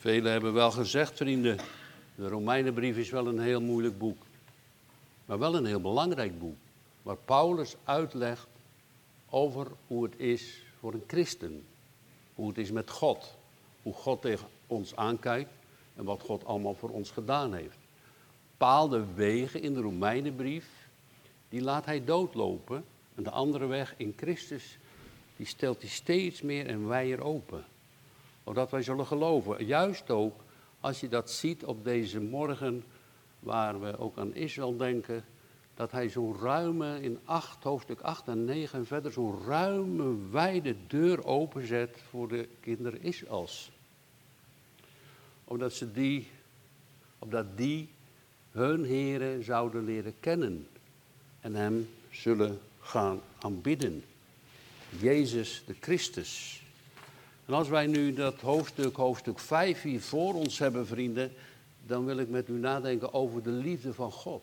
Velen hebben wel gezegd, vrienden, de Romeinenbrief is wel een heel moeilijk boek. Maar wel een heel belangrijk boek. Waar Paulus uitlegt over hoe het is voor een christen. Hoe het is met God. Hoe God tegen ons aankijkt en wat God allemaal voor ons gedaan heeft. Bepaalde wegen in de Romeinenbrief, die laat hij doodlopen. En de andere weg in Christus, die stelt hij steeds meer en wijer open. Zodat wij zullen geloven. Juist ook als je dat ziet op deze morgen, waar we ook aan Israël denken, dat hij zo'n ruime, in 8, hoofdstuk 8 en 9 en verder, zo'n ruime, wijde deur openzet voor de kinderen Israëls. Omdat ze die, opdat die hun heren zouden leren kennen en hem zullen gaan aanbidden. Jezus de Christus. En als wij nu dat hoofdstuk, hoofdstuk 5 hier voor ons hebben, vrienden, dan wil ik met u nadenken over de liefde van God.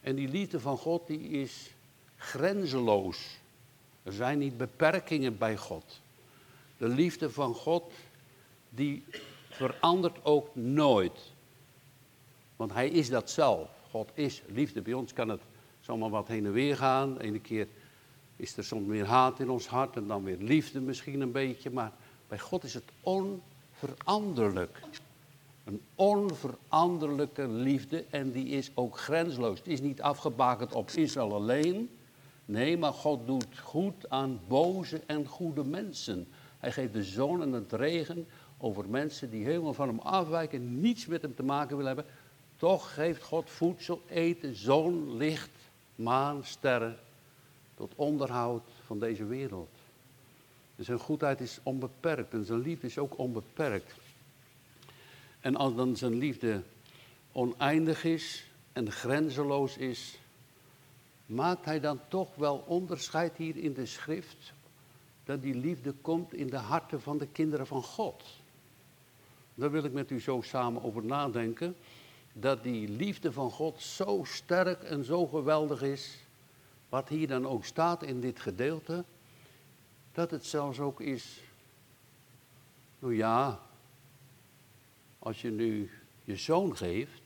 En die liefde van God die is grenzeloos. Er zijn niet beperkingen bij God. De liefde van God die verandert ook nooit. Want hij is dat zelf. God is liefde. Bij ons kan het zomaar wat heen en weer gaan. Ene keer is er soms meer haat in ons hart en dan weer liefde misschien een beetje. Maar bij God is het onveranderlijk. Een onveranderlijke liefde en die is ook grensloos. Het is niet afgebakend op Israël alleen. Nee, maar God doet goed aan boze en goede mensen. Hij geeft de zon en het regen over mensen die helemaal van hem afwijken, niets met hem te maken willen hebben. Toch geeft God voedsel, eten, zon, licht, maan, sterren tot onderhoud van deze wereld. Zijn goedheid is onbeperkt en zijn liefde is ook onbeperkt. En als dan zijn liefde oneindig is en grenzeloos is, maakt hij dan toch wel onderscheid hier in de schrift dat die liefde komt in de harten van de kinderen van God. Daar wil ik met u zo samen over nadenken. Dat die liefde van God zo sterk en zo geweldig is. Wat hier dan ook staat in dit gedeelte. Dat het zelfs ook is. Nou ja, als je nu je zoon geeft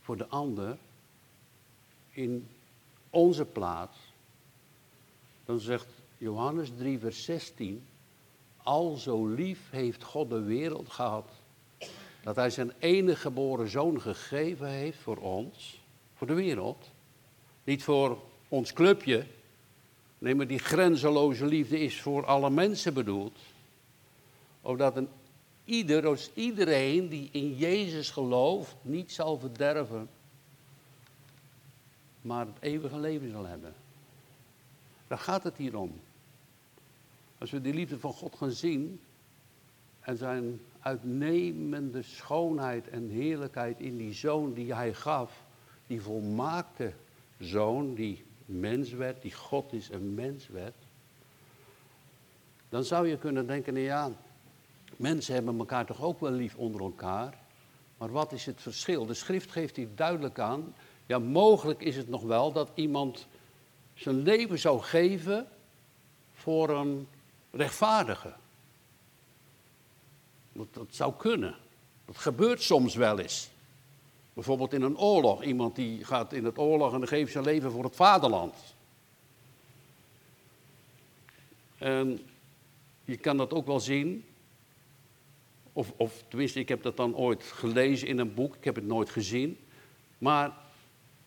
voor de ander in onze plaats, dan zegt Johannes 3, vers 16, al zo lief heeft God de wereld gehad, dat hij zijn enige geboren zoon gegeven heeft voor ons, voor de wereld. Niet voor ons clubje, nee, maar die grenzeloze liefde is voor alle mensen bedoeld. Opdat een ieder, als iedereen die in Jezus gelooft, niet zal verderven, maar het eeuwige leven zal hebben. Daar gaat het hier om. Als we die liefde van God gaan zien en zijn uitnemende schoonheid en heerlijkheid in die zoon die hij gaf, die volmaakte zoon, die mens werd, die God is een mens werd, dan zou je kunnen denken, nou ja, Mensen hebben elkaar toch ook wel lief onder elkaar. Maar wat is het verschil? De schrift geeft hier duidelijk aan. Ja, mogelijk is het nog wel dat iemand zijn leven zou geven voor een rechtvaardige. Dat zou kunnen. Dat gebeurt soms wel eens. Bijvoorbeeld in een oorlog. Iemand die gaat in het oorlog en geeft zijn leven voor het vaderland. En je kan dat ook wel zien of, of tenminste, ik heb dat dan ooit gelezen in een boek, ik heb het nooit gezien. Maar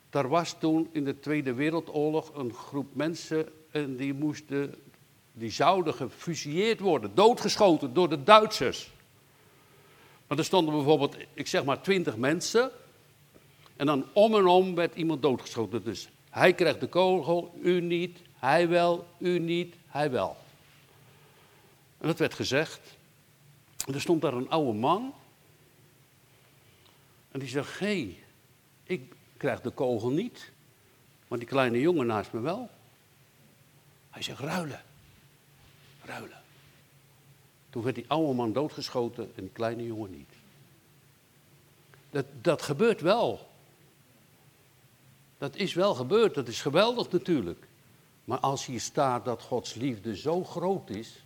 er was toen in de Tweede Wereldoorlog een groep mensen en die moesten, die zouden gefusilleerd worden, doodgeschoten door de Duitsers. Maar er stonden bijvoorbeeld, ik zeg maar, twintig mensen. En dan om en om werd iemand doodgeschoten. Dus hij krijgt de kogel, u niet, hij wel, u niet, hij wel. En dat werd gezegd. Er stond daar een oude man. En die zegt: Hé, ik krijg de kogel niet, maar die kleine jongen naast me wel. Hij zegt: Ruilen. Ruilen. Toen werd die oude man doodgeschoten en die kleine jongen niet. Dat, dat gebeurt wel. Dat is wel gebeurd, dat is geweldig natuurlijk. Maar als hier staat dat Gods liefde zo groot is,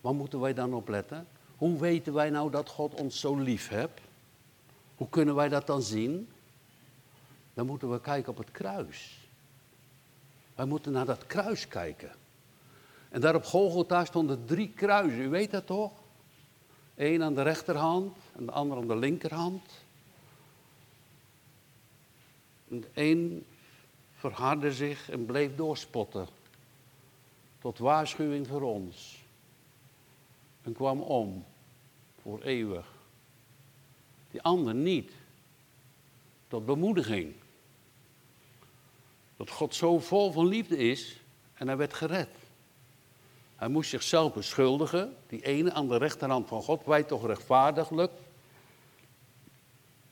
waar moeten wij dan op letten? Hoe weten wij nou dat God ons zo lief heeft? Hoe kunnen wij dat dan zien? Dan moeten we kijken op het kruis. Wij moeten naar dat kruis kijken. En daar op Golgotha stonden drie kruisen, u weet dat toch? Eén aan de rechterhand en de ander aan de linkerhand. En de een verhardde zich en bleef doorspotten. Tot waarschuwing voor ons. En kwam om voor eeuwig. Die ander niet. Tot bemoediging. Dat God zo vol van liefde is en hij werd gered. Hij moest zichzelf beschuldigen, die ene aan de rechterhand van God, wij toch rechtvaardiglijk.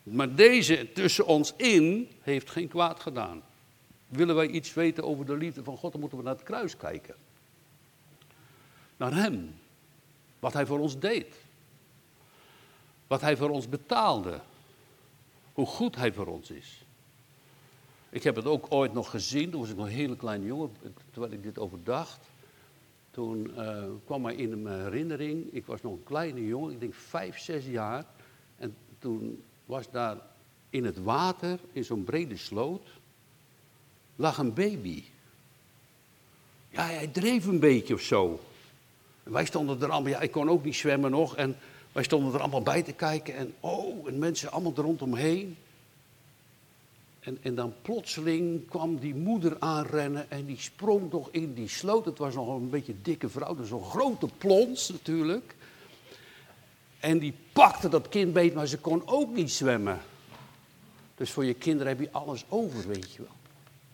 Maar deze tussen ons in heeft geen kwaad gedaan. Willen wij iets weten over de liefde van God, dan moeten we naar het kruis kijken. Naar Hem. Wat Hij voor ons deed. Wat Hij voor ons betaalde. Hoe goed Hij voor ons is. Ik heb het ook ooit nog gezien, toen was ik nog een hele kleine jongen, terwijl ik dit overdacht. Toen uh, kwam mij in mijn herinnering, ik was nog een kleine jongen, ik denk vijf, zes jaar. En toen was daar in het water, in zo'n brede sloot, lag een baby. Ja, hij dreef een beetje of zo. En wij stonden er allemaal, ja, ik kon ook niet zwemmen nog. En wij stonden er allemaal bij te kijken. En oh, en mensen allemaal er rondomheen. En, en dan plotseling kwam die moeder aanrennen en die sprong toch in die sloot. Het was nog een beetje dikke vrouw, dus een grote plons natuurlijk. En die pakte dat kind beet, maar ze kon ook niet zwemmen. Dus voor je kinderen heb je alles over, weet je wel.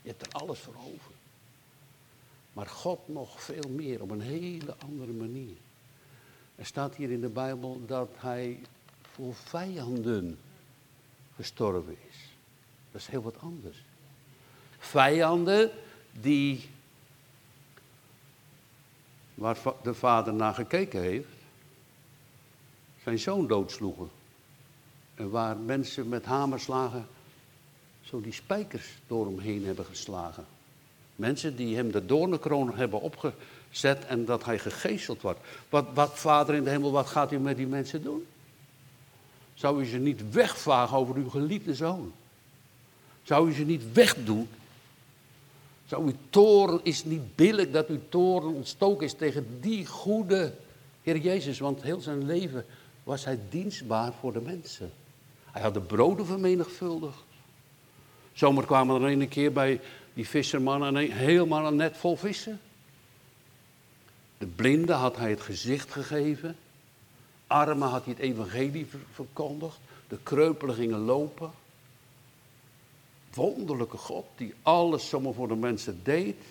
Je hebt er alles voor over. Maar God nog veel meer, op een hele andere manier. Er staat hier in de Bijbel dat hij voor vijanden gestorven is. Dat is heel wat anders. Vijanden die, waar de vader naar gekeken heeft, zijn zoon doodsloegen. En waar mensen met hamerslagen zo die spijkers door hem heen hebben geslagen. Mensen die hem de doornenkroon hebben opgezet en dat hij gegezeld wordt. Wat, wat, vader in de hemel, wat gaat u met die mensen doen? Zou u ze niet wegvagen over uw geliefde zoon? Zou u ze niet wegdoen? Zou uw toren, is niet billig dat uw toren ontstoken is tegen die goede Heer Jezus? Want heel zijn leven was hij dienstbaar voor de mensen. Hij had de broden vermenigvuldigd. Zomer kwamen er een keer bij die visserman en helemaal een net vol vissen. De blinde had hij het gezicht gegeven. Armen had hij het evangelie verkondigd. De kreupelen gingen lopen wonderlijke God die alles zomaar voor de mensen deed.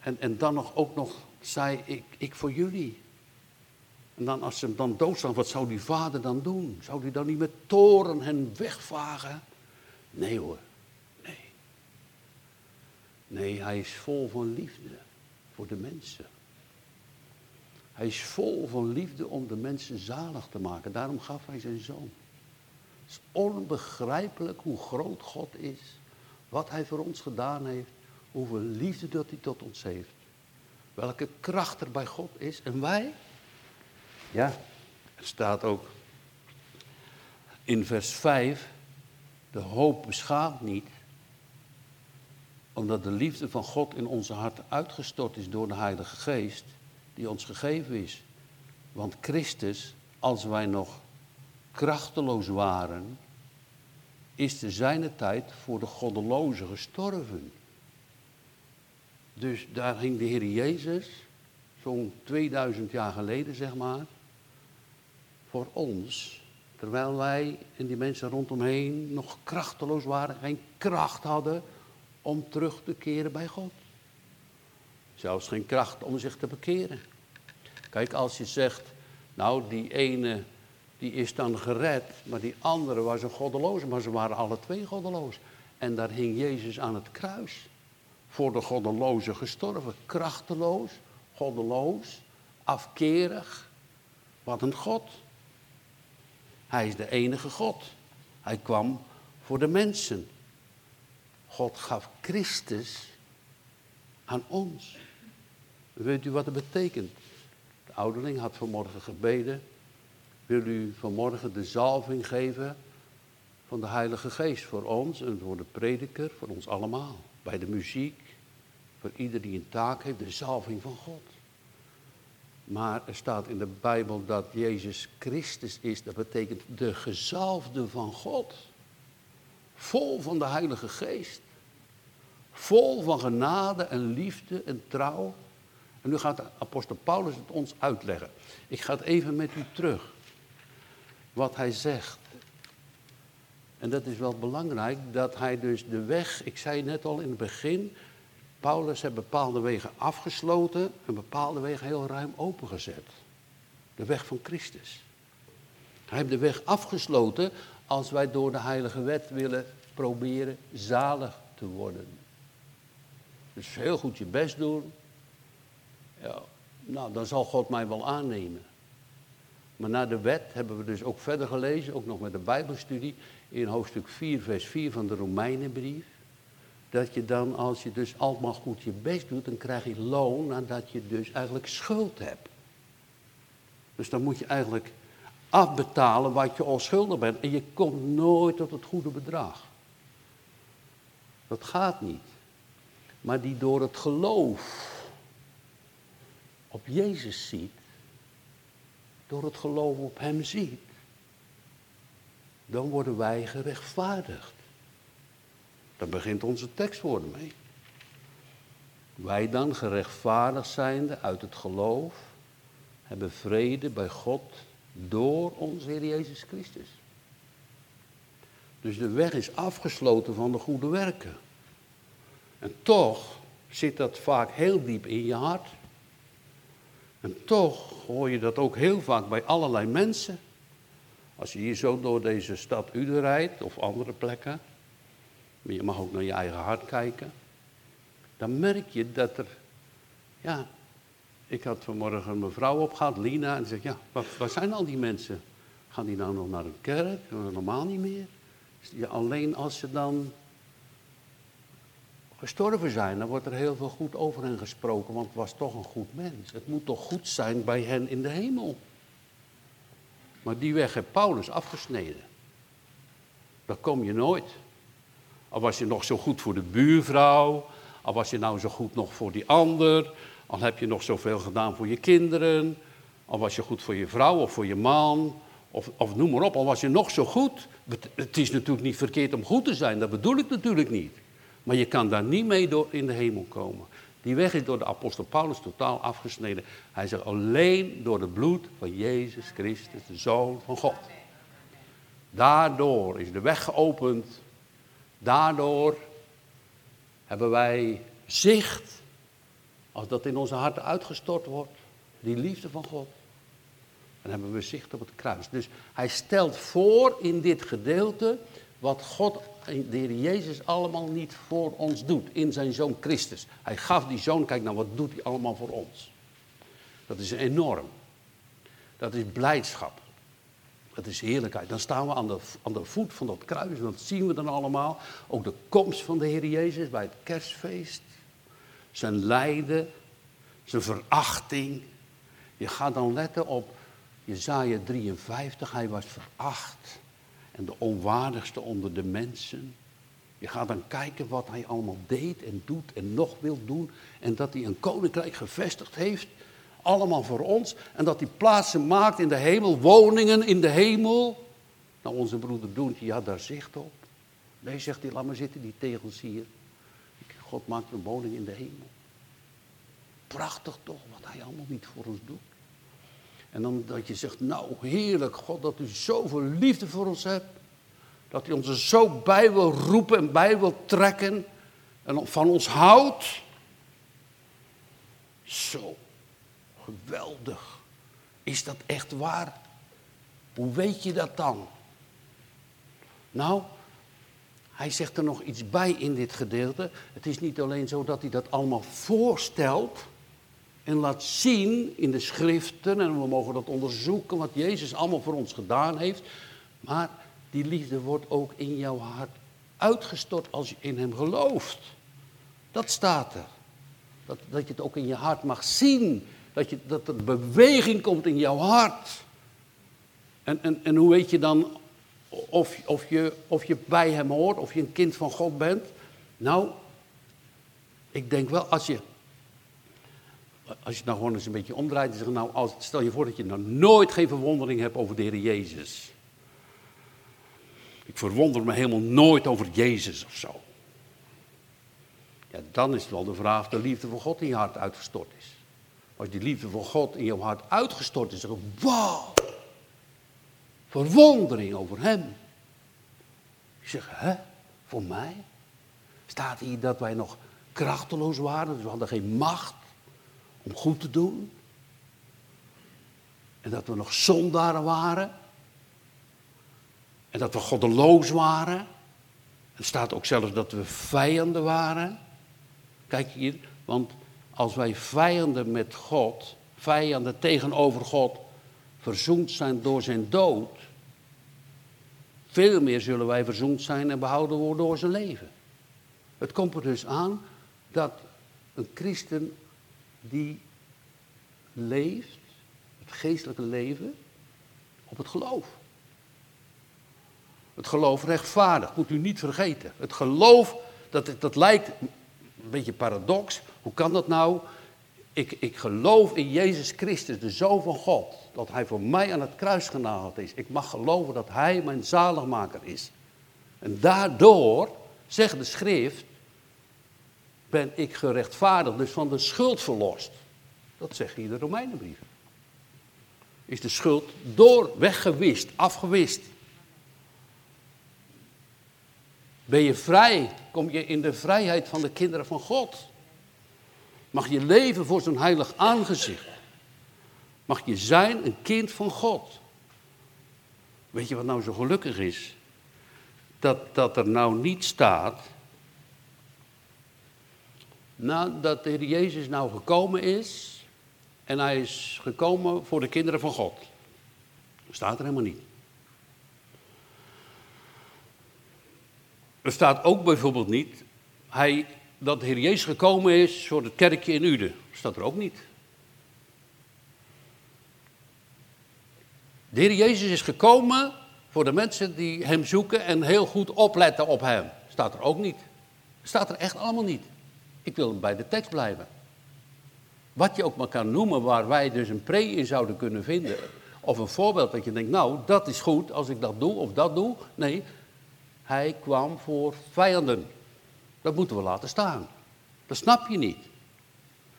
En, en dan nog, ook nog zei, ik, ik voor jullie. En dan als ze hem dan doodstaan, wat zou die vader dan doen? Zou hij dan niet met toren hen wegvagen? Nee hoor, nee. Nee, hij is vol van liefde voor de mensen. Hij is vol van liefde om de mensen zalig te maken. Daarom gaf hij zijn zoon. Het is onbegrijpelijk hoe groot God is. Wat hij voor ons gedaan heeft. Hoeveel liefde dat hij tot ons heeft. Welke kracht er bij God is. En wij? Ja, er staat ook in vers 5. De hoop beschaamt niet. Omdat de liefde van God in onze harten uitgestort is door de Heilige Geest. Die ons gegeven is. Want Christus, als wij nog krachteloos waren, is te zijne tijd voor de goddelozen gestorven. Dus daar ging de Heer Jezus, zo'n 2000 jaar geleden zeg maar, voor ons, terwijl wij en die mensen rondomheen nog krachteloos waren, geen kracht hadden om terug te keren bij God. Zelfs geen kracht om zich te bekeren. Kijk, als je zegt, nou die ene die is dan gered, maar die andere was een goddeloze, maar ze waren alle twee goddeloos. En daar hing Jezus aan het kruis, voor de goddeloze gestorven, krachteloos, goddeloos, afkerig. Wat een God. Hij is de enige God. Hij kwam voor de mensen. God gaf Christus aan ons. Weet u wat het betekent? De ouderling had vanmorgen gebeden wil u vanmorgen de zalving geven van de Heilige Geest voor ons en voor de prediker, voor ons allemaal. Bij de muziek, voor ieder die een taak heeft, de zalving van God. Maar er staat in de Bijbel dat Jezus Christus is, dat betekent de gezalfde van God. Vol van de Heilige Geest. Vol van genade en liefde en trouw. En nu gaat apostel Paulus het ons uitleggen. Ik ga het even met u terug. Wat hij zegt. En dat is wel belangrijk, dat hij dus de weg, ik zei net al in het begin, Paulus heeft bepaalde wegen afgesloten en bepaalde wegen heel ruim opengezet. De weg van Christus. Hij heeft de weg afgesloten als wij door de heilige wet willen proberen zalig te worden. Dus heel goed je best doen. Ja, nou, dan zal God mij wel aannemen. Maar na de wet hebben we dus ook verder gelezen, ook nog met de Bijbelstudie, in hoofdstuk 4, vers 4 van de Romeinenbrief. Dat je dan, als je dus allemaal goed je best doet, dan krijg je loon nadat je dus eigenlijk schuld hebt. Dus dan moet je eigenlijk afbetalen wat je al schuldig bent. En je komt nooit tot het goede bedrag. Dat gaat niet. Maar die door het geloof op Jezus ziet, door het geloof op Hem ziet, dan worden wij gerechtvaardigd. Daar begint onze tekstwoorden mee. Wij dan gerechtvaardigd zijnde uit het geloof, hebben vrede bij God door onze Heer Jezus Christus. Dus de weg is afgesloten van de goede werken. En toch zit dat vaak heel diep in je hart. En toch hoor je dat ook heel vaak bij allerlei mensen. Als je hier zo door deze stad Uden rijdt of andere plekken, maar je mag ook naar je eigen hart kijken, dan merk je dat er, ja, ik had vanmorgen een mevrouw opgehaald, Lina, en ze zegt, ja, waar, zijn al die mensen? Gaan die nou nog naar een kerk? Normaal niet meer. Alleen als ze dan gestorven zijn, dan wordt er heel veel goed over hen gesproken, want het was toch een goed mens. Het moet toch goed zijn bij hen in de hemel. Maar die weg heeft Paulus afgesneden. Daar kom je nooit. Al was je nog zo goed voor de buurvrouw, al was je nou zo goed nog voor die ander, al heb je nog zoveel gedaan voor je kinderen, al was je goed voor je vrouw of voor je man, of, of noem maar op, al was je nog zo goed. Het is natuurlijk niet verkeerd om goed te zijn, dat bedoel ik natuurlijk niet. Maar je kan daar niet mee door in de hemel komen. Die weg is door de apostel Paulus totaal afgesneden. Hij zegt alleen door het bloed van Jezus Christus, de Zoon van God. Daardoor is de weg geopend. Daardoor hebben wij zicht, als dat in onze harten uitgestort wordt, die liefde van God. Dan hebben we zicht op het kruis. Dus hij stelt voor in dit gedeelte wat God de Heer Jezus allemaal niet voor ons doet in zijn zoon Christus. Hij gaf die zoon, kijk nou wat doet hij allemaal voor ons. Dat is enorm. Dat is blijdschap. Dat is heerlijkheid. Dan staan we aan de, aan de voet van dat kruis dat zien we dan allemaal. Ook de komst van de Heer Jezus bij het kerstfeest. Zijn lijden, zijn verachting. Je gaat dan letten op Jezaja 53, hij was veracht en de onwaardigste onder de mensen. Je gaat dan kijken wat hij allemaal deed en doet en nog wil doen. En dat hij een koninkrijk gevestigd heeft. Allemaal voor ons. En dat hij plaatsen maakt in de hemel, woningen in de hemel. Nou, onze broeder Doentje had daar zicht op. Nee, zegt hij, laat maar zitten, die tegels hier. God maakt een woning in de hemel. Prachtig toch, wat hij allemaal niet voor ons doet. En dan dat je zegt, nou heerlijk God dat u zoveel liefde voor ons hebt. Dat u ons er zo bij wil roepen en bij wil trekken. En van ons houdt. Zo geweldig. Is dat echt waar? Hoe weet je dat dan? Nou, hij zegt er nog iets bij in dit gedeelte. Het is niet alleen zo dat hij dat allemaal voorstelt en laat zien in de schriften, en we mogen dat onderzoeken wat Jezus allemaal voor ons gedaan heeft, maar die liefde wordt ook in jouw hart uitgestort als je in Hem gelooft. Dat staat er. Dat, dat je het ook in je hart mag zien. Dat, je, dat er beweging komt in jouw hart. En, en, en hoe weet je dan of, of, je, of je bij hem hoort, of je een kind van God bent? Nou, ik denk wel, als je, als je nou gewoon eens een beetje omdraait en zegt, nou, als, stel je voor dat je nou nooit geen verwondering hebt over de Heer Jezus. Ik verwonder me helemaal nooit over Jezus of zo. Ja, dan is het wel de vraag of de liefde van God in je hart uitgestort is. Als die liefde van God in jouw hart uitgestort is, dan zeg wauw, verwondering over Hem. Ik zeg, hè, voor mij? Staat hier dat wij nog krachteloos waren, dus we hadden geen macht om goed te doen. En dat we nog zondaren waren. En dat we goddeloos waren. Er staat ook zelfs dat we vijanden waren. Kijk hier, want als wij vijanden met God, vijanden tegenover God, verzoend zijn door zijn dood, veel meer zullen wij verzoend zijn en behouden worden door zijn leven. Het komt er dus aan dat een christen die leeft, het geestelijke leven, op het geloof. Het geloof rechtvaardig, moet u niet vergeten. Het geloof, dat, dat lijkt een beetje paradox. Hoe kan dat nou? Ik, ik geloof in Jezus Christus, de Zoon van God. Dat Hij voor mij aan het kruis genageld is. Ik mag geloven dat Hij mijn zaligmaker is. En daardoor, zegt de schrift, ben ik gerechtvaardigd, dus van de schuld verlost. Dat zegt hier de Romeinenbrief. Is de schuld door weggewist, afgewist. Ben je vrij, kom je in de vrijheid van de kinderen van God. Mag je leven voor zijn heilig aangezicht. Mag je zijn een kind van God. Weet je wat nou zo gelukkig is? Dat, dat er nou niet staat. Nou, dat de Heer Jezus nou gekomen is. En hij is gekomen voor de kinderen van God. Dat staat er helemaal niet. Er staat ook bijvoorbeeld niet hij, dat de Heer Jezus gekomen is voor het kerkje in Uden. Staat er ook niet. De Heer Jezus is gekomen voor de mensen die Hem zoeken en heel goed opletten op Hem. Staat er ook niet. Staat er echt allemaal niet. Ik wil bij de tekst blijven. Wat je ook maar kan noemen waar wij dus een pre in zouden kunnen vinden. Of een voorbeeld dat je denkt, nou dat is goed als ik dat doe of dat doe. Nee, hij kwam voor vijanden. Dat moeten we laten staan. Dat snap je niet.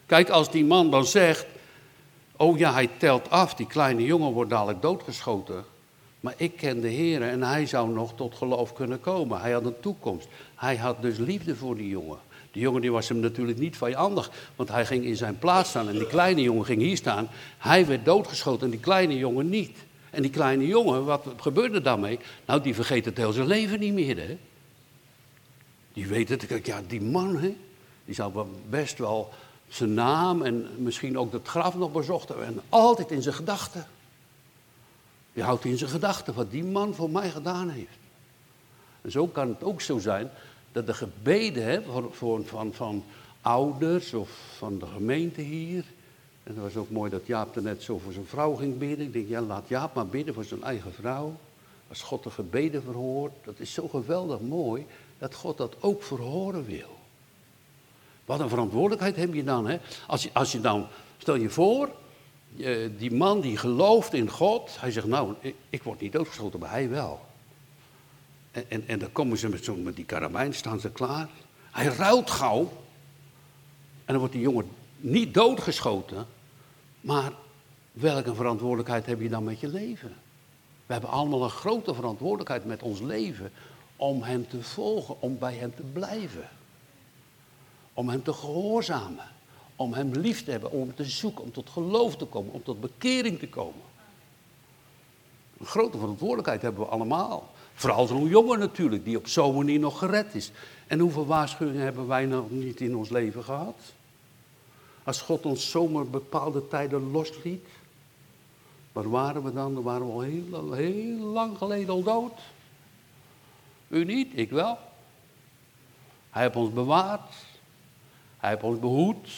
Kijk, als die man dan zegt, oh ja, hij telt af, die kleine jongen wordt dadelijk doodgeschoten. Maar ik ken de Heer en hij zou nog tot geloof kunnen komen. Hij had een toekomst. Hij had dus liefde voor die jongen. Die jongen die was hem natuurlijk niet vijandig, want hij ging in zijn plaats staan en die kleine jongen ging hier staan. Hij werd doodgeschoten en die kleine jongen niet. En die kleine jongen, wat gebeurde daarmee? Nou, die vergeet het heel zijn leven niet meer, hè. Die weet het, ja, die man, hè, die zou best wel zijn naam en misschien ook het graf nog bezocht hebben. En altijd in zijn gedachten. Die houdt in zijn gedachten wat die man voor mij gedaan heeft. En zo kan het ook zo zijn dat de gebeden hè, van, van, van ouders of van de gemeente hier, en het was ook mooi dat Jaap er net zo voor zijn vrouw ging bidden. Ik denk, ja, laat Jaap maar bidden voor zijn eigen vrouw. Als God de gebeden verhoort, dat is zo geweldig mooi dat God dat ook verhoren wil. Wat een verantwoordelijkheid heb je dan, hè? Als je, als je dan, stel je voor, die man die gelooft in God, hij zegt, nou, ik, ik word niet doodgeschoten, maar hij wel. En, en, en dan komen ze met, zo, met die karabijn, staan ze klaar. Hij ruilt gauw. En dan wordt die jongen niet doodgeschoten, maar welke verantwoordelijkheid heb je dan met je leven? We hebben allemaal een grote verantwoordelijkheid met ons leven om Hem te volgen, om bij Hem te blijven. Om Hem te gehoorzamen, om Hem lief te hebben, om Hem te zoeken, om tot geloof te komen, om tot bekering te komen. Een grote verantwoordelijkheid hebben we allemaal. Vooral zo'n jongen natuurlijk, die op zo'n manier nog gered is. En hoeveel waarschuwingen hebben wij nog niet in ons leven gehad? Als God ons zomaar bepaalde tijden losliet, waar waren we dan? Dan waren we al heel, heel lang geleden al dood. U niet, ik wel. Hij heeft ons bewaard. Hij heeft ons behoed.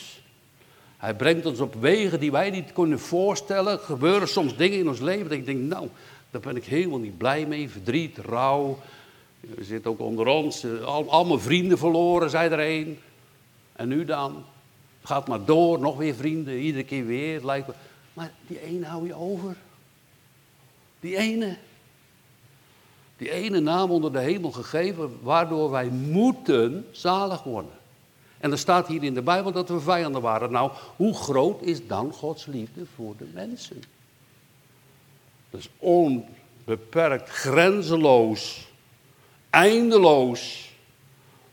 Hij brengt ons op wegen die wij niet kunnen voorstellen. Gebeuren soms dingen in ons leven dat ik denk, nou, Daar ben ik helemaal niet blij mee. Verdriet, rouw. Er zit ook onder ons. Al, mijn vrienden verloren, zei er een. En nu dan? Gaat maar door, nog weer vrienden, iedere keer weer. Lijkt me. Maar die ene hou je over. Die ene. Die ene naam onder de hemel gegeven, waardoor wij moeten zalig worden. En er staat hier in de Bijbel dat we vijanden waren. Nou, hoe groot is dan Gods liefde voor de mensen? Dat is onbeperkt, grenzeloos, eindeloos,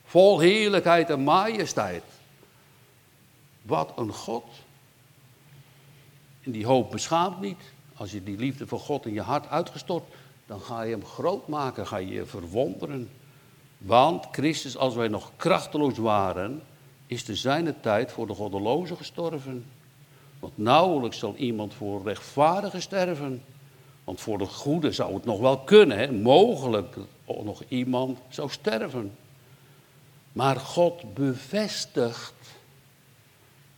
vol heerlijkheid en majesteit. Wat een God. En die hoop beschaamt niet. Als je die liefde voor God in je hart uitgestort, dan ga je hem groot maken, ga je je verwonderen. Want Christus, als wij nog krachteloos waren, is te zijne tijd voor de goddelozen gestorven. Want nauwelijks zal iemand voor rechtvaardigen sterven. Want voor de goede zou het nog wel kunnen, hè? mogelijk nog iemand zou sterven. Maar God bevestigt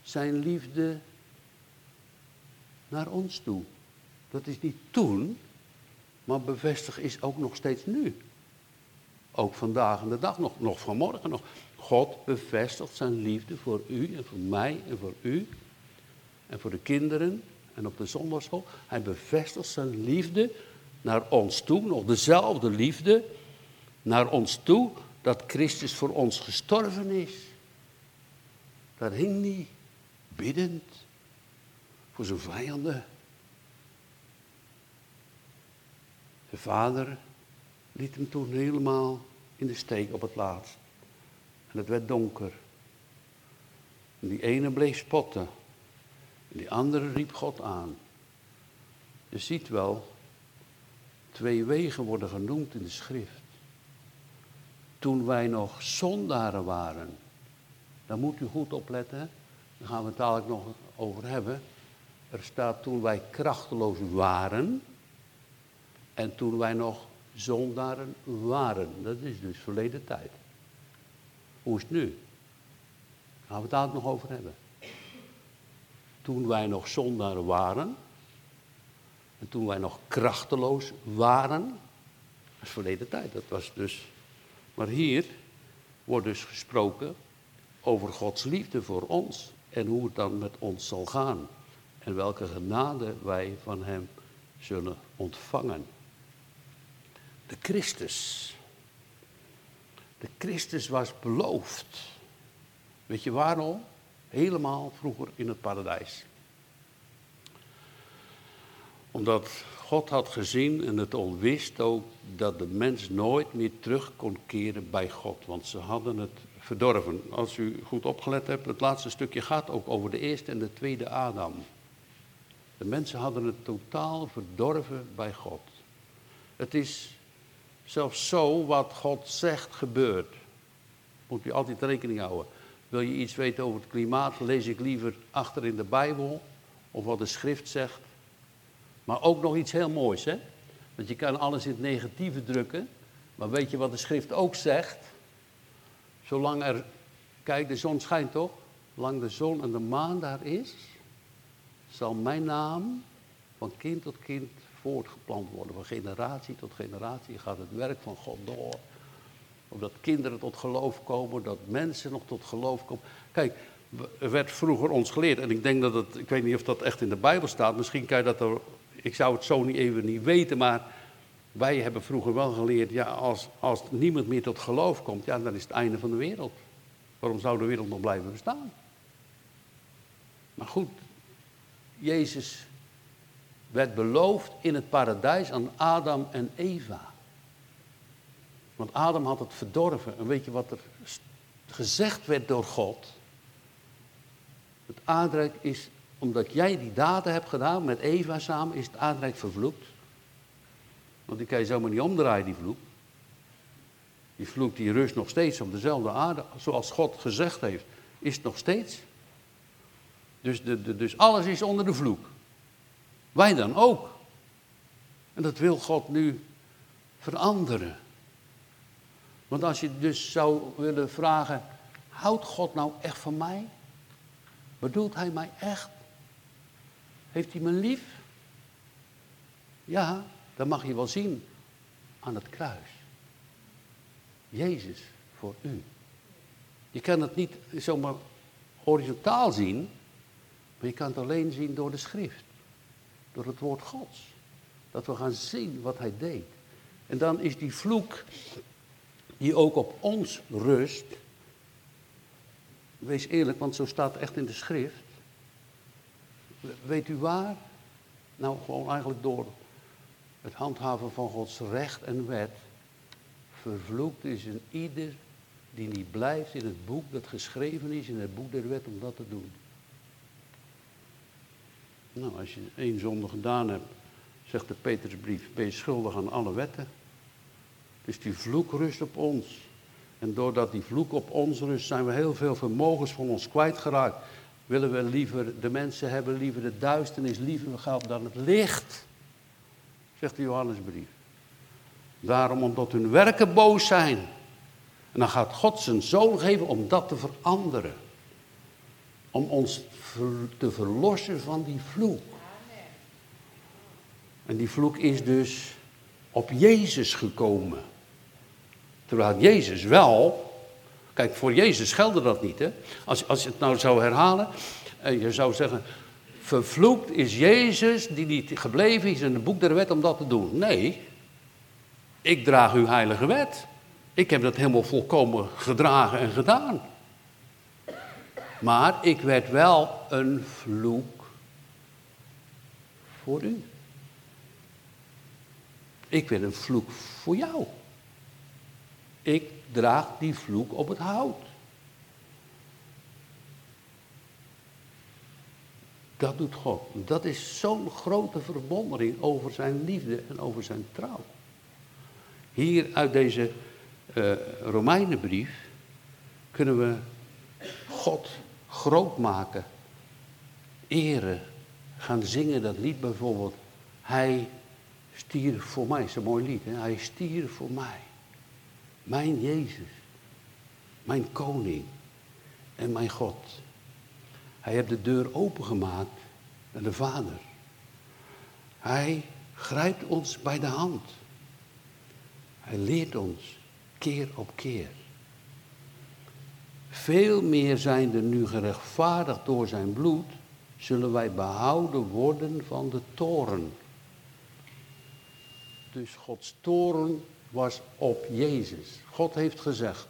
zijn liefde naar ons toe. Dat is niet toen, maar bevestigd is ook nog steeds nu. Ook vandaag en de dag nog, nog vanmorgen nog. God bevestigt zijn liefde voor u en voor mij en voor u. En voor de kinderen en op de zondagschool. Hij bevestigt zijn liefde naar ons toe, nog dezelfde liefde naar ons toe, dat Christus voor ons gestorven is. Daar hing hij, biddend, voor zijn vijanden. De vader liet hem toen helemaal in de steek op het laatst. En het werd donker. En die ene bleef spotten. En die andere riep God aan. Je ziet wel, twee wegen worden genoemd in de schrift. Toen wij nog zondaren waren, daar moet u goed opletten, daar gaan we het dadelijk nog over hebben. Er staat toen wij krachteloos waren en toen wij nog zondaren waren. Dat is dus verleden tijd. Hoe is het nu? Daar gaan we het dadelijk nog over hebben. Toen wij nog zondaren waren en toen wij nog krachteloos waren, dat is verleden tijd. Dat was dus. Maar hier wordt dus gesproken over Gods liefde voor ons en hoe het dan met ons zal gaan en welke genade wij van Hem zullen ontvangen. De Christus. De Christus was beloofd. Weet je waarom? Helemaal vroeger in het paradijs. Omdat God had gezien en het al wist ook dat de mens nooit meer terug kon keren bij God. Want ze hadden het verdorven. Als u goed opgelet hebt, het laatste stukje gaat ook over de eerste en de tweede Adam. De mensen hadden het totaal verdorven bij God. Het is zelfs zo wat God zegt gebeurt. Moet u altijd rekening houden. Wil je iets weten over het klimaat, lees ik liever achter in de Bijbel of wat de schrift zegt. Maar ook nog iets heel moois, hè? Want je kan alles in het negatieve drukken, maar weet je wat de schrift ook zegt? Zolang er, kijk, de zon schijnt toch? Zolang de zon en de maan daar is, zal mijn naam van kind tot kind voortgeplant worden. Van generatie tot generatie gaat het werk van God door. Omdat kinderen tot geloof komen, dat mensen nog tot geloof komen. Kijk, er werd vroeger ons geleerd, en ik denk dat het, ik weet niet of dat echt in de Bijbel staat, misschien kan je dat er, ik zou het zo niet even niet weten, maar wij hebben vroeger wel geleerd, ja, als, als niemand meer tot geloof komt, ja, dan is het einde van de wereld. Waarom zou de wereld nog blijven bestaan? Maar goed, Jezus werd beloofd in het paradijs aan Adam en Eva. Want Adam had het verdorven. En weet je wat er gezegd werd door God? Het aardrijk is, omdat jij die daden hebt gedaan met Eva samen, is het aardrijk vervloekt. Want die kan je zomaar niet omdraaien, die vloek. Die vloek die rust nog steeds op dezelfde aarde, zoals God gezegd heeft, is het nog steeds. Dus, de, dus alles is onder de vloek. Wij dan ook. En dat wil God nu veranderen. Want als je dus zou willen vragen, houdt God nou echt van mij? Bedoelt hij mij echt? Heeft hij me lief? Ja, Dat mag je wel zien aan het kruis. Jezus voor u. Je kan het niet zomaar horizontaal zien, maar je kan het alleen zien door de schrift. Door het woord Gods. Dat we gaan zien wat hij deed. En dan is die vloek die ook op ons rust. Wees eerlijk, want zo staat het echt in de schrift. Weet u waar? Nou, gewoon eigenlijk door het handhaven van Gods recht en wet. Vervloekt is een ieder die niet blijft in het boek dat geschreven is in het boek der wet om dat te doen. Nou, als je één zonde gedaan hebt, zegt de Petersbrief, ben je schuldig aan alle wetten. Dus die vloek rust op ons. En doordat die vloek op ons rust, zijn we heel veel vermogens van ons kwijtgeraakt. Willen we liever de mensen hebben, liever de duisternis, liever geld dan het licht. Zegt de Johannesbrief. Daarom omdat hun werken boos zijn. En dan gaat God zijn zoon geven om dat te veranderen. Om ons te verlossen van die vloek. En die vloek is dus op Jezus gekomen. Terwijl Jezus wel, kijk voor Jezus geldde dat niet. Hè? Als, als je het nou zou herhalen, en je zou zeggen, vervloekt is Jezus die niet gebleven is in het boek der wet om dat te doen. Nee, ik draag uw heilige wet. Ik heb dat helemaal volkomen gedragen en gedaan. Maar ik werd wel een vloek voor u. Ik werd een vloek voor jou. Ik draag die vloek op het hout. Dat doet God. Dat is zo'n grote verwondering over zijn liefde en over zijn trouw. Hier uit deze uh, Romeinenbrief kunnen we God groot maken, eren, gaan zingen dat lied bijvoorbeeld. Hij stierf voor mij, dat is een mooi lied. Hè? Hij stierf voor mij. Mijn Jezus, mijn koning en mijn God. Hij heeft de deur opengemaakt naar de Vader. Hij grijpt ons bij de hand. Hij leert ons keer op keer. Veel meer zijn er nu gerechtvaardigd door zijn bloed, zullen wij behouden worden van de toren. Dus Gods toren was op Jezus. God heeft gezegd,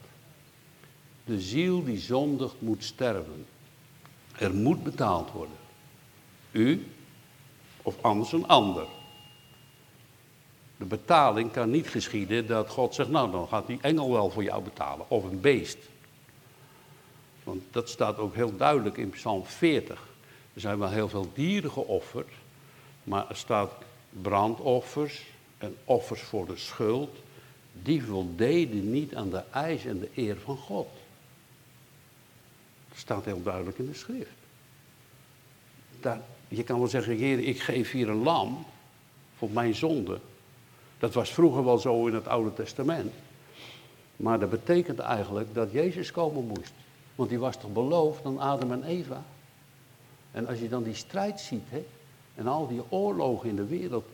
de ziel die zondigt moet sterven. Er moet betaald worden. U of anders een ander. De betaling kan niet geschieden dat God zegt, nou dan gaat die engel wel voor jou betalen. Of een beest. Want dat staat ook heel duidelijk in Psalm 40. Er zijn wel heel veel dieren geofferd. Maar er staat brandoffers en offers voor de schuld. Die voldeden niet aan de eis en de eer van God. Dat staat heel duidelijk in de schrift. je kan wel zeggen, Heer, ik geef hier een lam voor mijn zonde. Dat was vroeger wel zo in het Oude Testament. Maar dat betekent eigenlijk dat Jezus komen moest. Want die was toch beloofd aan Adam en Eva. En als je dan die strijd ziet, hè, en al die oorlogen in de wereld.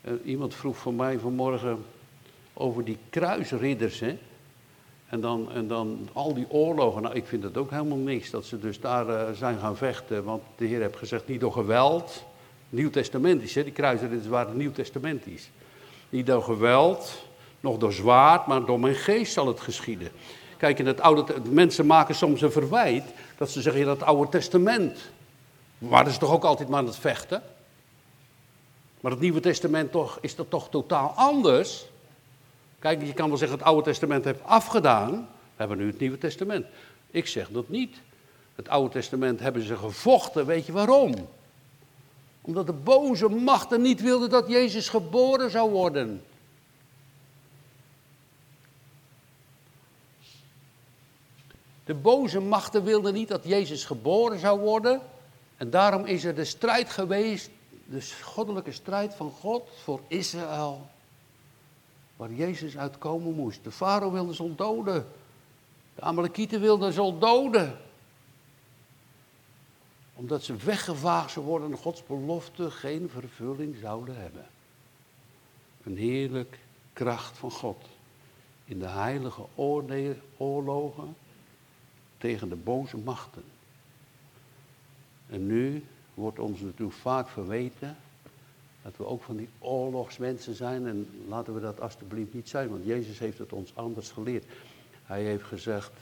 Eh, iemand vroeg van mij vanmorgen over die kruisridders, hè. En dan, en dan al die oorlogen. Nou, ik vind het ook helemaal niks dat ze dus daar uh, zijn gaan vechten. Want de Heer heeft gezegd, niet door geweld. Nieuw-testamentisch, hè. Die kruisridders waren nieuw-testamentisch. Niet door geweld, nog door zwaard, maar door mijn geest zal het geschieden. Kijk, in het oude, mensen maken soms een verwijt dat ze zeggen in het Oude Testament. Waren ze toch ook altijd maar aan het vechten? Maar het Nieuwe Testament toch, is dat toch totaal anders? Kijk, je kan wel zeggen het Oude Testament heeft afgedaan. We hebben nu het Nieuwe Testament. Ik zeg dat niet. Het Oude Testament hebben ze gevochten. Weet je waarom? Omdat de boze machten niet wilden dat Jezus geboren zou worden. De boze machten wilden niet dat Jezus geboren zou worden. En daarom is er de strijd geweest, de goddelijke strijd van God voor Israël. Waar Jezus uitkomen moest. De farao wilde ze doden. De Amalekieten wilden ze doden omdat ze weggevaagd zouden worden en Gods belofte geen vervulling zouden hebben. een heerlijk kracht van God in de heilige oorlogen tegen de boze machten. En nu wordt ons natuurlijk vaak verweten dat we ook van die oorlogsmensen zijn. En laten we dat alstublieft niet zijn, want Jezus heeft het ons anders geleerd. Hij heeft gezegd,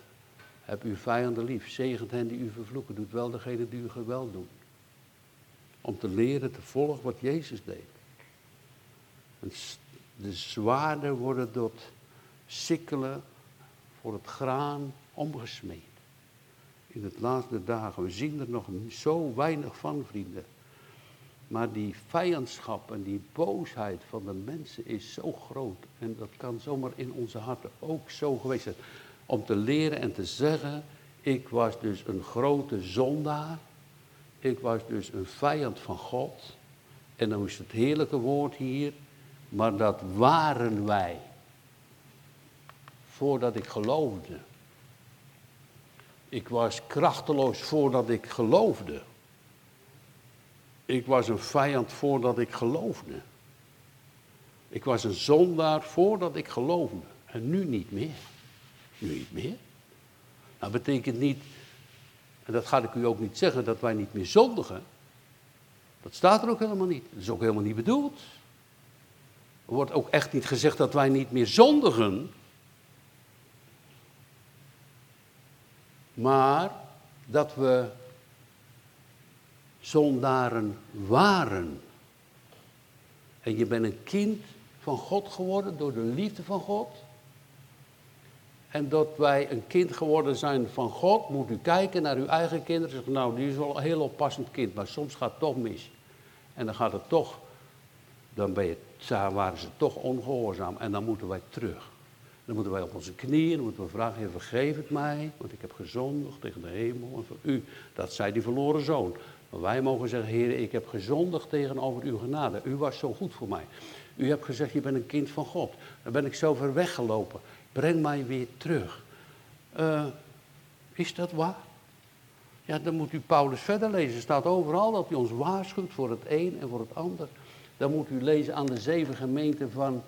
heb uw vijanden lief, zegent hen die u vervloeken, doet wel degene die u geweld doen. Om te leren te volgen wat Jezus deed. De zwaarden worden tot sikkelen voor het graan omgesmeed. In het laatste dagen. We zien er nog zo weinig van, vrienden. Maar die vijandschap en die boosheid van de mensen is zo groot. En dat kan zomaar in onze harten ook zo geweest zijn. Om te leren en te zeggen, ik was dus een grote zondaar. Ik was dus een vijand van God. En dan is het heerlijke woord hier. Maar dat waren wij. Voordat ik geloofde. Ik was krachteloos voordat ik geloofde. Ik was een vijand voordat ik geloofde. Ik was een zondaar voordat ik geloofde. En nu niet meer. Nu niet meer. Dat betekent niet, en dat ga ik u ook niet zeggen, dat wij niet meer zondigen. Dat staat er ook helemaal niet. Dat is ook helemaal niet bedoeld. Er wordt ook echt niet gezegd dat wij niet meer zondigen. Maar dat we zondaren waren. En je bent een kind van God geworden door de liefde van God. En dat wij een kind geworden zijn van God, moet u kijken naar uw eigen kinderen. Zeggen, nou, die is wel een heel oppassend kind, maar soms gaat het toch mis. En dan gaat het toch, dan ben je, waren ze toch ongehoorzaam en dan moeten wij terug. Dan moeten wij op onze knieën, dan moeten we vragen, Heer, vergeef het mij, want ik heb gezondigd tegen de hemel en voor u. Dat zei die verloren zoon. Maar wij mogen zeggen, Heer, ik heb gezondigd tegenover uw genade. U was zo goed voor mij. U hebt gezegd, je bent een kind van God. Dan ben ik zo ver weggelopen. Breng mij weer terug. Uh, is dat waar? Ja, dan moet u Paulus verder lezen. Er staat overal dat hij ons waarschuwt voor het een en voor het ander. Dan moet u lezen aan de zeven gemeenten van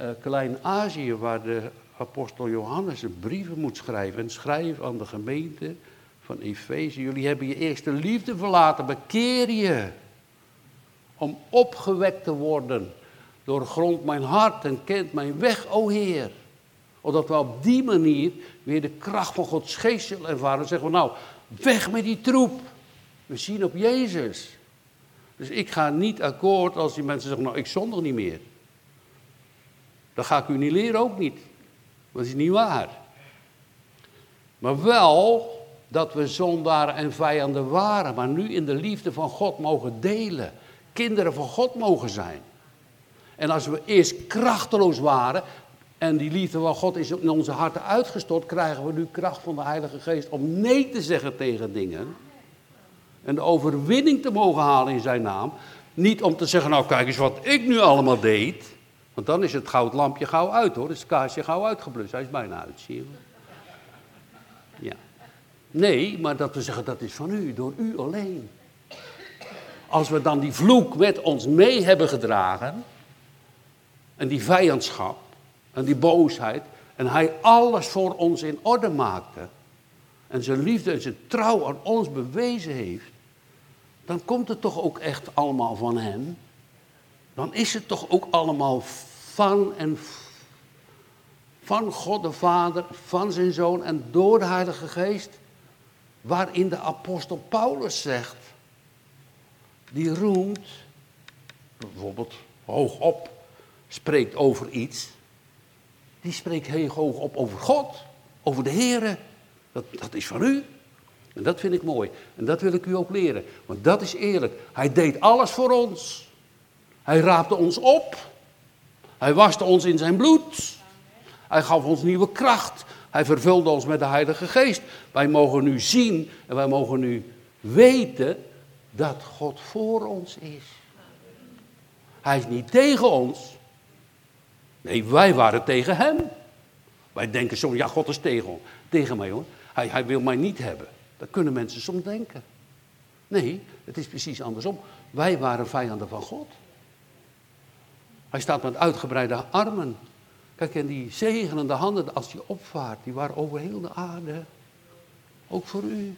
uh, Klein-Azië, waar de apostel Johannes een brieven moet schrijven. En schrijf aan de gemeente van Efeze. Jullie hebben je eerste liefde verlaten, bekeer je. Om opgewekt te worden. Doorgrond mijn hart en kent mijn weg, o Heer. Omdat we op die manier weer de kracht van Gods geest zullen ervaren. Zeggen we nou, weg met die troep. We zien op Jezus. Dus ik ga niet akkoord als die mensen zeggen, nou ik zondig niet meer. Dat ga ik u niet leren, ook niet. Dat is niet waar. Maar wel dat we zondaren en vijanden waren, maar nu in de liefde van God mogen delen. Kinderen van God mogen zijn. En als we eerst krachteloos waren en die liefde van God is in onze harten uitgestort, krijgen we nu kracht van de Heilige Geest om nee te zeggen tegen dingen. En de overwinning te mogen halen in zijn naam. Niet om te zeggen, nou kijk eens wat ik nu allemaal deed. Want dan is het goudlampje gauw uit hoor, is het kaarsje gauw uitgeblust. Hij is bijna uit, zie je Ja. Nee, maar dat we zeggen dat is van u, door u alleen. Als we dan die vloek met ons mee hebben gedragen, en die vijandschap, en die boosheid, en hij alles voor ons in orde maakte, en zijn liefde en zijn trouw aan ons bewezen heeft, dan komt het toch ook echt allemaal van hem. Dan is het toch ook allemaal van en van God de Vader, van zijn Zoon en door de Heilige Geest waarin de apostel Paulus zegt, die roemt, bijvoorbeeld hoogop, spreekt over iets, die spreekt heel hoog op over God, over de Heer. Dat, dat is van u. En dat vind ik mooi. En dat wil ik u ook leren. Want dat is eerlijk. Hij deed alles voor ons. Hij raapte ons op. Hij waste ons in zijn bloed. Hij gaf ons nieuwe kracht. Hij vervulde ons met de Heilige Geest. Wij mogen nu zien en wij mogen nu weten dat God voor ons is. Hij is niet tegen ons. Nee, wij waren tegen hem. Wij denken soms, ja, God is tegen, tegen mij hoor. Hij, hij wil mij niet hebben. Dat kunnen mensen soms denken. Nee, het is precies andersom. Wij waren vijanden van God. Hij staat met uitgebreide armen. Kijk, en die zegenende handen als hij opvaart, die waren over heel de aarde. Ook voor u.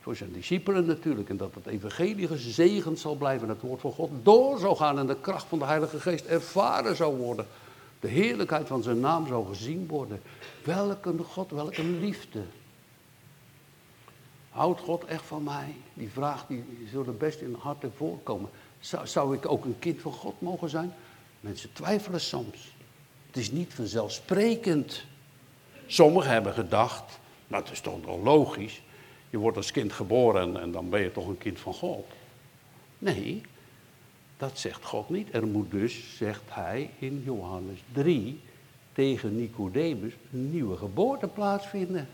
Voor zijn discipelen natuurlijk. En dat het evangelie gezegend zal blijven. Het woord van God door zou gaan en de kracht van de Heilige Geest ervaren zou worden. De heerlijkheid van zijn naam zou gezien worden. Welke God, welke liefde. Houdt God echt van mij? Die vraag die zullen best in het hart voorkomen. Zou, zou ik ook een kind van God mogen zijn? Mensen twijfelen soms. Het is niet vanzelfsprekend. Sommigen hebben gedacht, nou het is toch nog logisch. Je wordt als kind geboren en, en dan ben je toch een kind van God. Nee, dat zegt God niet. Er moet dus, zegt hij in Johannes 3, tegen Nicodemus een nieuwe geboorte plaatsvinden.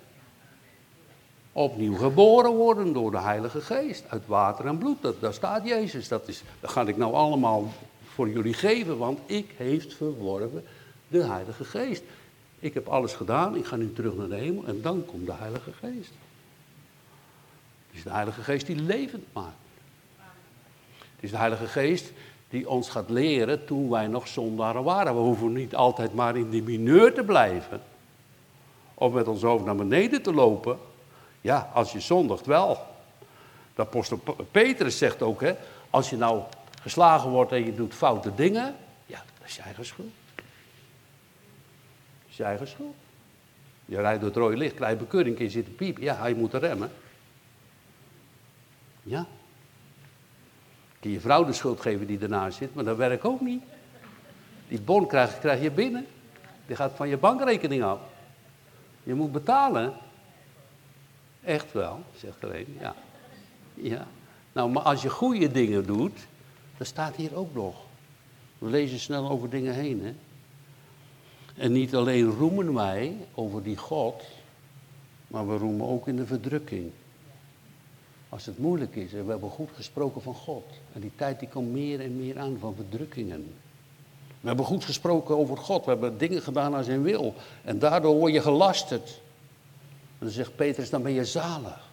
Opnieuw geboren worden door de Heilige Geest, uit water en bloed. Dat, daar staat Jezus. Dat, is, dat ga ik nou allemaal voor jullie geven, want ik heeft verworven de Heilige Geest. Ik heb alles gedaan, ik ga nu terug naar de hemel en dan komt de Heilige Geest. Het is de Heilige Geest die levend maakt. Het is de Heilige Geest die ons gaat leren toen wij nog zondaren waren. We hoeven niet altijd maar in die mineur te blijven. Of met ons hoofd naar beneden te lopen. Ja, als je zondigt wel. De apostel Petrus zegt ook, hè, als je nou geslagen wordt en je doet foute dingen, ja, dat is je eigen schuld. Dat is je eigen schuld. Je rijdt door het rode licht, krijg je bekeuring, je zit te piepen. Ja, hij moet remmen. Ja. Kun je vrouw de schuld geven die ernaast zit, maar dat werkt ook niet. Die bon krijg, krijg je binnen. Die gaat van je bankrekening af. Je moet betalen. Echt wel, zegt een. Ja. ja. Nou, maar als je goede dingen doet, dat staat hier ook nog. We lezen snel over dingen heen. Hè? En niet alleen roemen wij over die God, maar we roemen ook in de verdrukking. Als het moeilijk is we hebben goed gesproken van God. En die tijd die komt meer en meer aan van verdrukkingen. We hebben goed gesproken over God. We hebben dingen gedaan naar zijn wil. En daardoor word je gelasterd. Dan zegt Petrus, dan ben je zalig.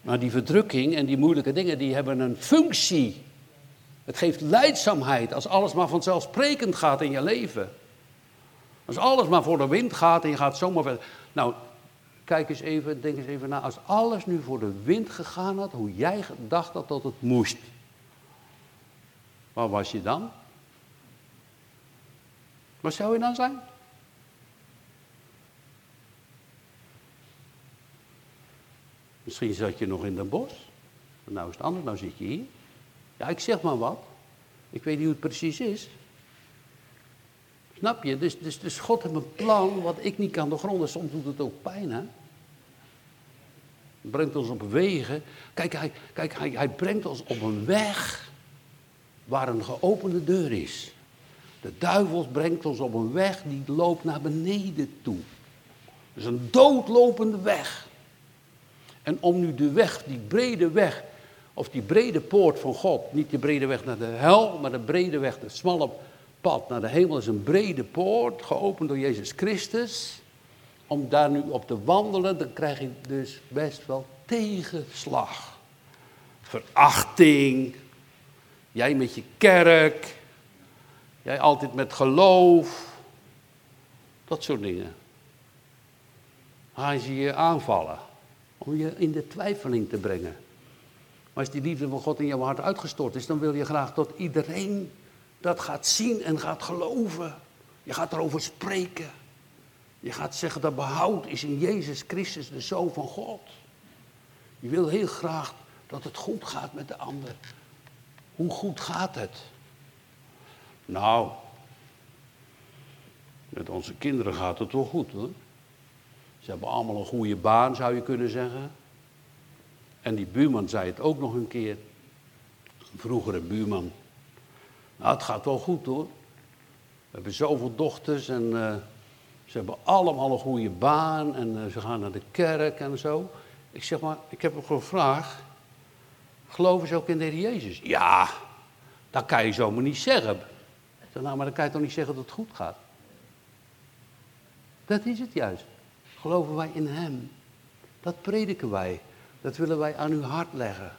Maar die verdrukking en die moeilijke dingen, die hebben een functie. Het geeft leidzaamheid als alles maar vanzelfsprekend gaat in je leven. Als alles maar voor de wind gaat en je gaat zomaar verder. Nou, kijk eens even, denk eens even na. Als alles nu voor de wind gegaan had, hoe jij gedacht had dat het moest. Waar was je dan? Waar zou je dan zijn? Misschien zat je nog in het bos. Nou is het anders, nou zit je hier. Ja, ik zeg maar wat. Ik weet niet hoe het precies is. Snap je? Dus, dus, dus God heeft een plan wat ik niet kan doorgronden. Soms doet het ook pijn, hè? brengt ons op wegen. Kijk, hij, kijk hij, hij brengt ons op een weg waar een geopende deur is. De duivel brengt ons op een weg die loopt naar beneden toe. Het is een doodlopende weg. En om nu de weg, die brede weg, of die brede poort van God, niet de brede weg naar de hel, maar de brede weg, de smalle pad naar de hemel is een brede poort, geopend door Jezus Christus. Om daar nu op te wandelen, dan krijg ik dus best wel tegenslag. Verachting. Jij met je kerk. Jij altijd met geloof. Dat soort dingen. Hij zie je aanvallen. Om je in de twijfeling te brengen. Maar als die liefde van God in jouw hart uitgestort is, dan wil je graag dat iedereen dat gaat zien en gaat geloven. Je gaat erover spreken. Je gaat zeggen dat behoud is in Jezus Christus, de Zoon van God. Je wil heel graag dat het goed gaat met de ander. Hoe goed gaat het? Nou, met onze kinderen gaat het wel goed hoor. Ze hebben allemaal een goede baan, zou je kunnen zeggen. En die buurman zei het ook nog een keer. Een vroegere buurman. Nou, het gaat wel goed hoor. We hebben zoveel dochters en uh, ze hebben allemaal een goede baan en uh, ze gaan naar de kerk en zo. Ik zeg maar, ik heb hem gevraagd, geloven ze ook in de Heer Jezus? Ja, dat kan je zomaar niet zeggen. Zeg, nou, maar dan kan je toch niet zeggen dat het goed gaat? Dat is het juist. Geloven wij in Hem. Dat prediken wij. Dat willen wij aan uw hart leggen.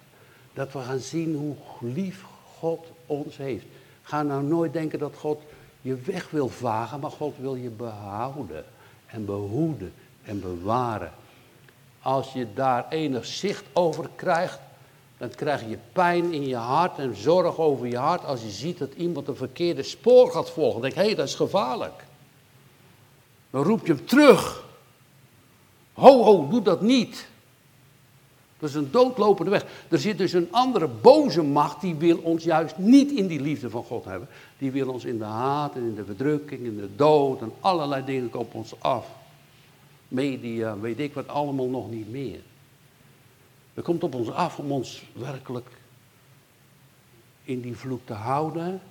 Dat we gaan zien hoe lief God ons heeft. Ga nou nooit denken dat God je weg wil vagen, maar God wil je behouden en behoeden en bewaren. Als je daar enig zicht over krijgt, dan krijg je pijn in je hart en zorg over je hart als je ziet dat iemand een verkeerde spoor gaat volgen. Dan denk hé, hey, dat is gevaarlijk. Dan roep je hem terug. Ho, ho, doe dat niet. Dat is een doodlopende weg. Er zit dus een andere boze macht die wil ons juist niet in die liefde van God hebben. Die wil ons in de haat en in de verdrukking, in de dood en allerlei dingen op ons af. Media, weet ik wat, allemaal nog niet meer. Er komt op ons af om ons werkelijk in die vloek te houden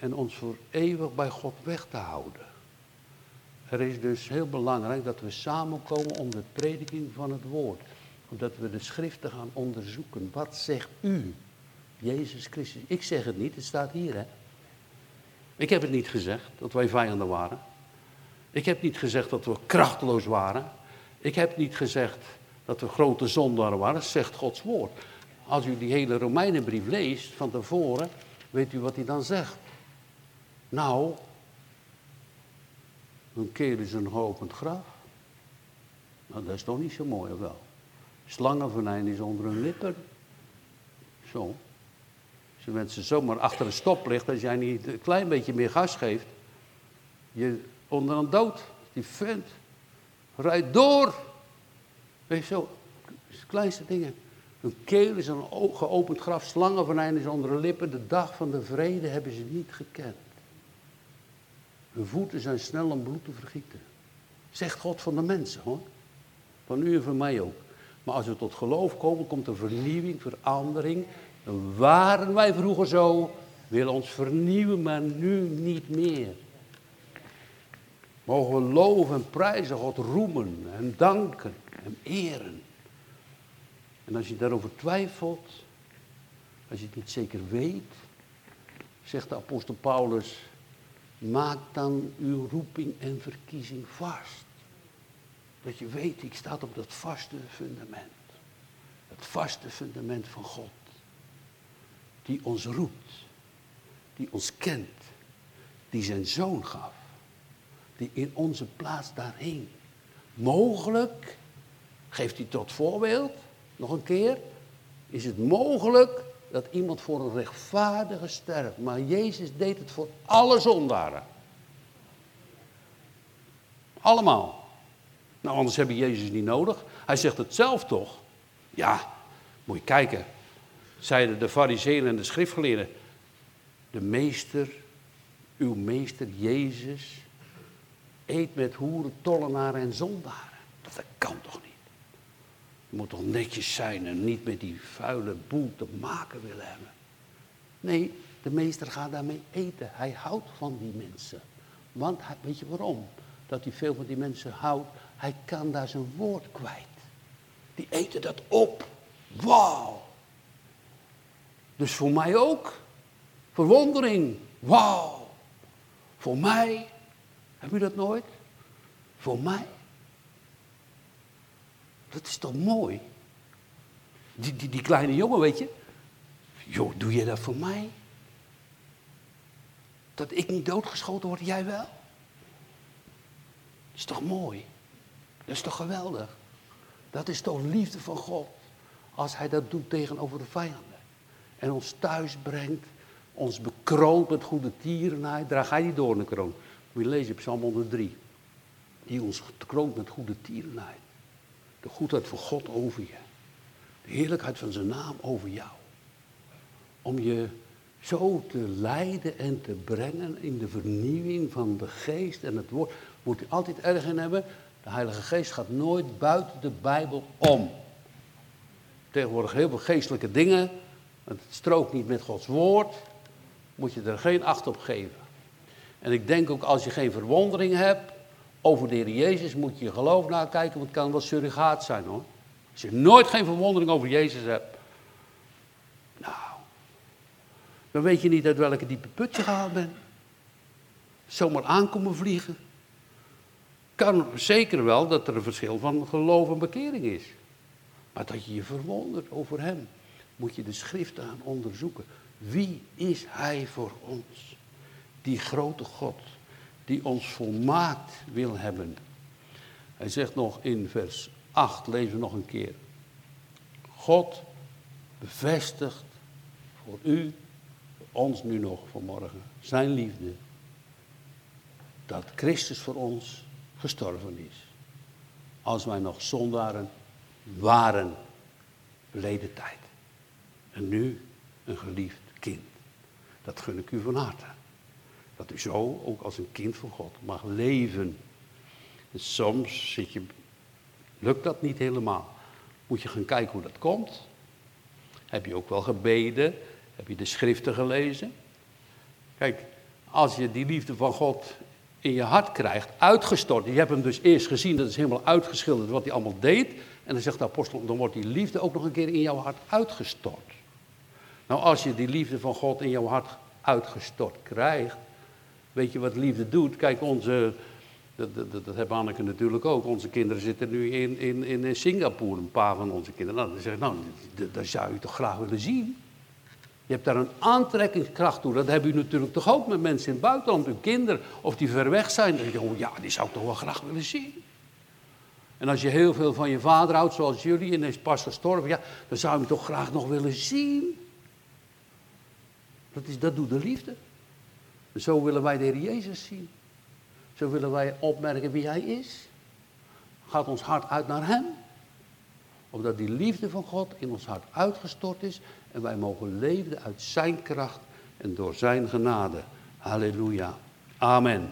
en ons voor eeuwig bij God weg te houden. Er is dus heel belangrijk dat we samenkomen om de prediking van het woord. Omdat we de schriften gaan onderzoeken. Wat zegt u, Jezus Christus? Ik zeg het niet, het staat hier hè. Ik heb het niet gezegd dat wij vijanden waren. Ik heb niet gezegd dat we krachteloos waren. Ik heb niet gezegd dat we grote zondaren waren, zegt Gods woord. Als u die hele Romeinenbrief leest van tevoren, weet u wat hij dan zegt. Nou, een keel is een geopend graf. Nou, dat is toch niet zo mooi, of wel? Slangenvenijn is onder hun lippen. Zo. Als mensen zomaar achter een stoplicht, als jij niet een klein beetje meer gas geeft, je onder een dood, die vent, rijdt door. Weet je zo, kleinste dingen. Een keel is een geopend graf, slangenvenijn is onder de lippen, de dag van de vrede hebben ze niet gekend. Hun voeten zijn snel om bloed te vergieten. Zegt God van de mensen hoor. Van u en van mij ook. Maar als we tot geloof komen, komt er vernieuwing, verandering. Dan waren wij vroeger zo, willen ons vernieuwen, maar nu niet meer. Mogen we loven en prijzen, God roemen en danken en eren. En als je daarover twijfelt, als je het niet zeker weet, zegt de apostel Paulus, Maak dan uw roeping en verkiezing vast. Dat je weet, ik sta op dat vaste fundament. Het vaste fundament van God. Die ons roept. Die ons kent. Die zijn zoon gaf. Die in onze plaats daarheen. Mogelijk, geeft hij tot voorbeeld, nog een keer. Is het mogelijk dat iemand voor een rechtvaardige sterft. Maar Jezus deed het voor alle zondaren. Allemaal. Nou, anders heb je Jezus niet nodig. Hij zegt het zelf toch? Ja, moet je kijken. Zeiden de fariseeën en de schriftgeleerden. De meester, uw meester Jezus, eet met hoeren, tollenaren en zondaren. Dat kan toch niet? Je moet toch netjes zijn en niet met die vuile boel te maken willen hebben. Nee, de meester gaat daarmee eten. Hij houdt van die mensen. Want weet je waarom? Dat hij veel van die mensen houdt. Hij kan daar zijn woord kwijt. Die eten dat op. Wauw. Dus voor mij ook. Verwondering. Wauw. Voor mij. Heb u dat nooit? Voor mij. Dat is toch mooi? Die, die, die kleine jongen, weet je. Joh, doe je dat voor mij? Dat ik niet doodgeschoten word, jij wel? Dat is toch mooi? Dat is toch geweldig? Dat is toch liefde van God. Als hij dat doet tegenover de vijanden. En ons thuis brengt. Ons bekroont met goede tierenheid. Draag hij die doornenkroon. Moet je lezen Psalm 103. Die ons kroont met goede tierenheid. De goedheid van God over je. De heerlijkheid van zijn naam over jou. Om je zo te leiden en te brengen in de vernieuwing van de geest en het woord. Moet je altijd erg in hebben. De Heilige Geest gaat nooit buiten de Bijbel om. Tegenwoordig heel veel geestelijke dingen. Het strookt niet met Gods woord. Moet je er geen acht op geven. En ik denk ook als je geen verwondering hebt over de Heer Jezus moet je je geloof nakijken, want het kan wel surrogaat zijn hoor. Als je nooit geen verwondering over Jezus hebt, nou, dan weet je niet uit welke diepe put je gehaald bent. Zomaar aankomen vliegen. Kan zeker wel dat er een verschil van geloof en bekering is. Maar dat je je verwondert over Hem, moet je de schriften aan onderzoeken. Wie is Hij voor ons? Die grote God, die ons volmaakt wil hebben. Hij zegt nog in vers 8, lezen we nog een keer. God bevestigt voor u, voor ons nu nog vanmorgen, zijn liefde. Dat Christus voor ons gestorven is. Als wij nog zondaren waren, verleden tijd. En nu een geliefd kind. Dat gun ik u van harte. Dat u zo ook als een kind van God mag leven. En soms zit je, lukt dat niet helemaal. Moet je gaan kijken hoe dat komt. Heb je ook wel gebeden? Heb je de schriften gelezen? Kijk, als je die liefde van God in je hart krijgt, uitgestort. Je hebt hem dus eerst gezien, dat is helemaal uitgeschilderd wat hij allemaal deed. En dan zegt de apostel, dan wordt die liefde ook nog een keer in jouw hart uitgestort. Nou, als je die liefde van God in jouw hart uitgestort krijgt, weet je wat liefde doet? Kijk, onze, dat, dat, dat hebben Anneke natuurlijk ook, onze kinderen zitten nu in, in, in Singapore, een paar van onze kinderen. Nou, dan zeg ik, nou, dat zou je toch graag willen zien? Je hebt daar een aantrekkingskracht toe. Dat hebben u natuurlijk toch ook met mensen in het buitenland, uw kinderen, of die ver weg zijn. Dan denk je, oh ja, die zou ik toch wel graag willen zien. En als je heel veel van je vader houdt, zoals jullie, en hij pas gestorven, ja, dan zou je hem toch graag nog willen zien. Dat, is, dat doet de liefde. Zo willen wij de Heer Jezus zien. Zo willen wij opmerken wie Hij is. Gaat ons hart uit naar Hem. Omdat die liefde van God in ons hart uitgestort is. En wij mogen leven uit Zijn kracht en door Zijn genade. Halleluja. Amen.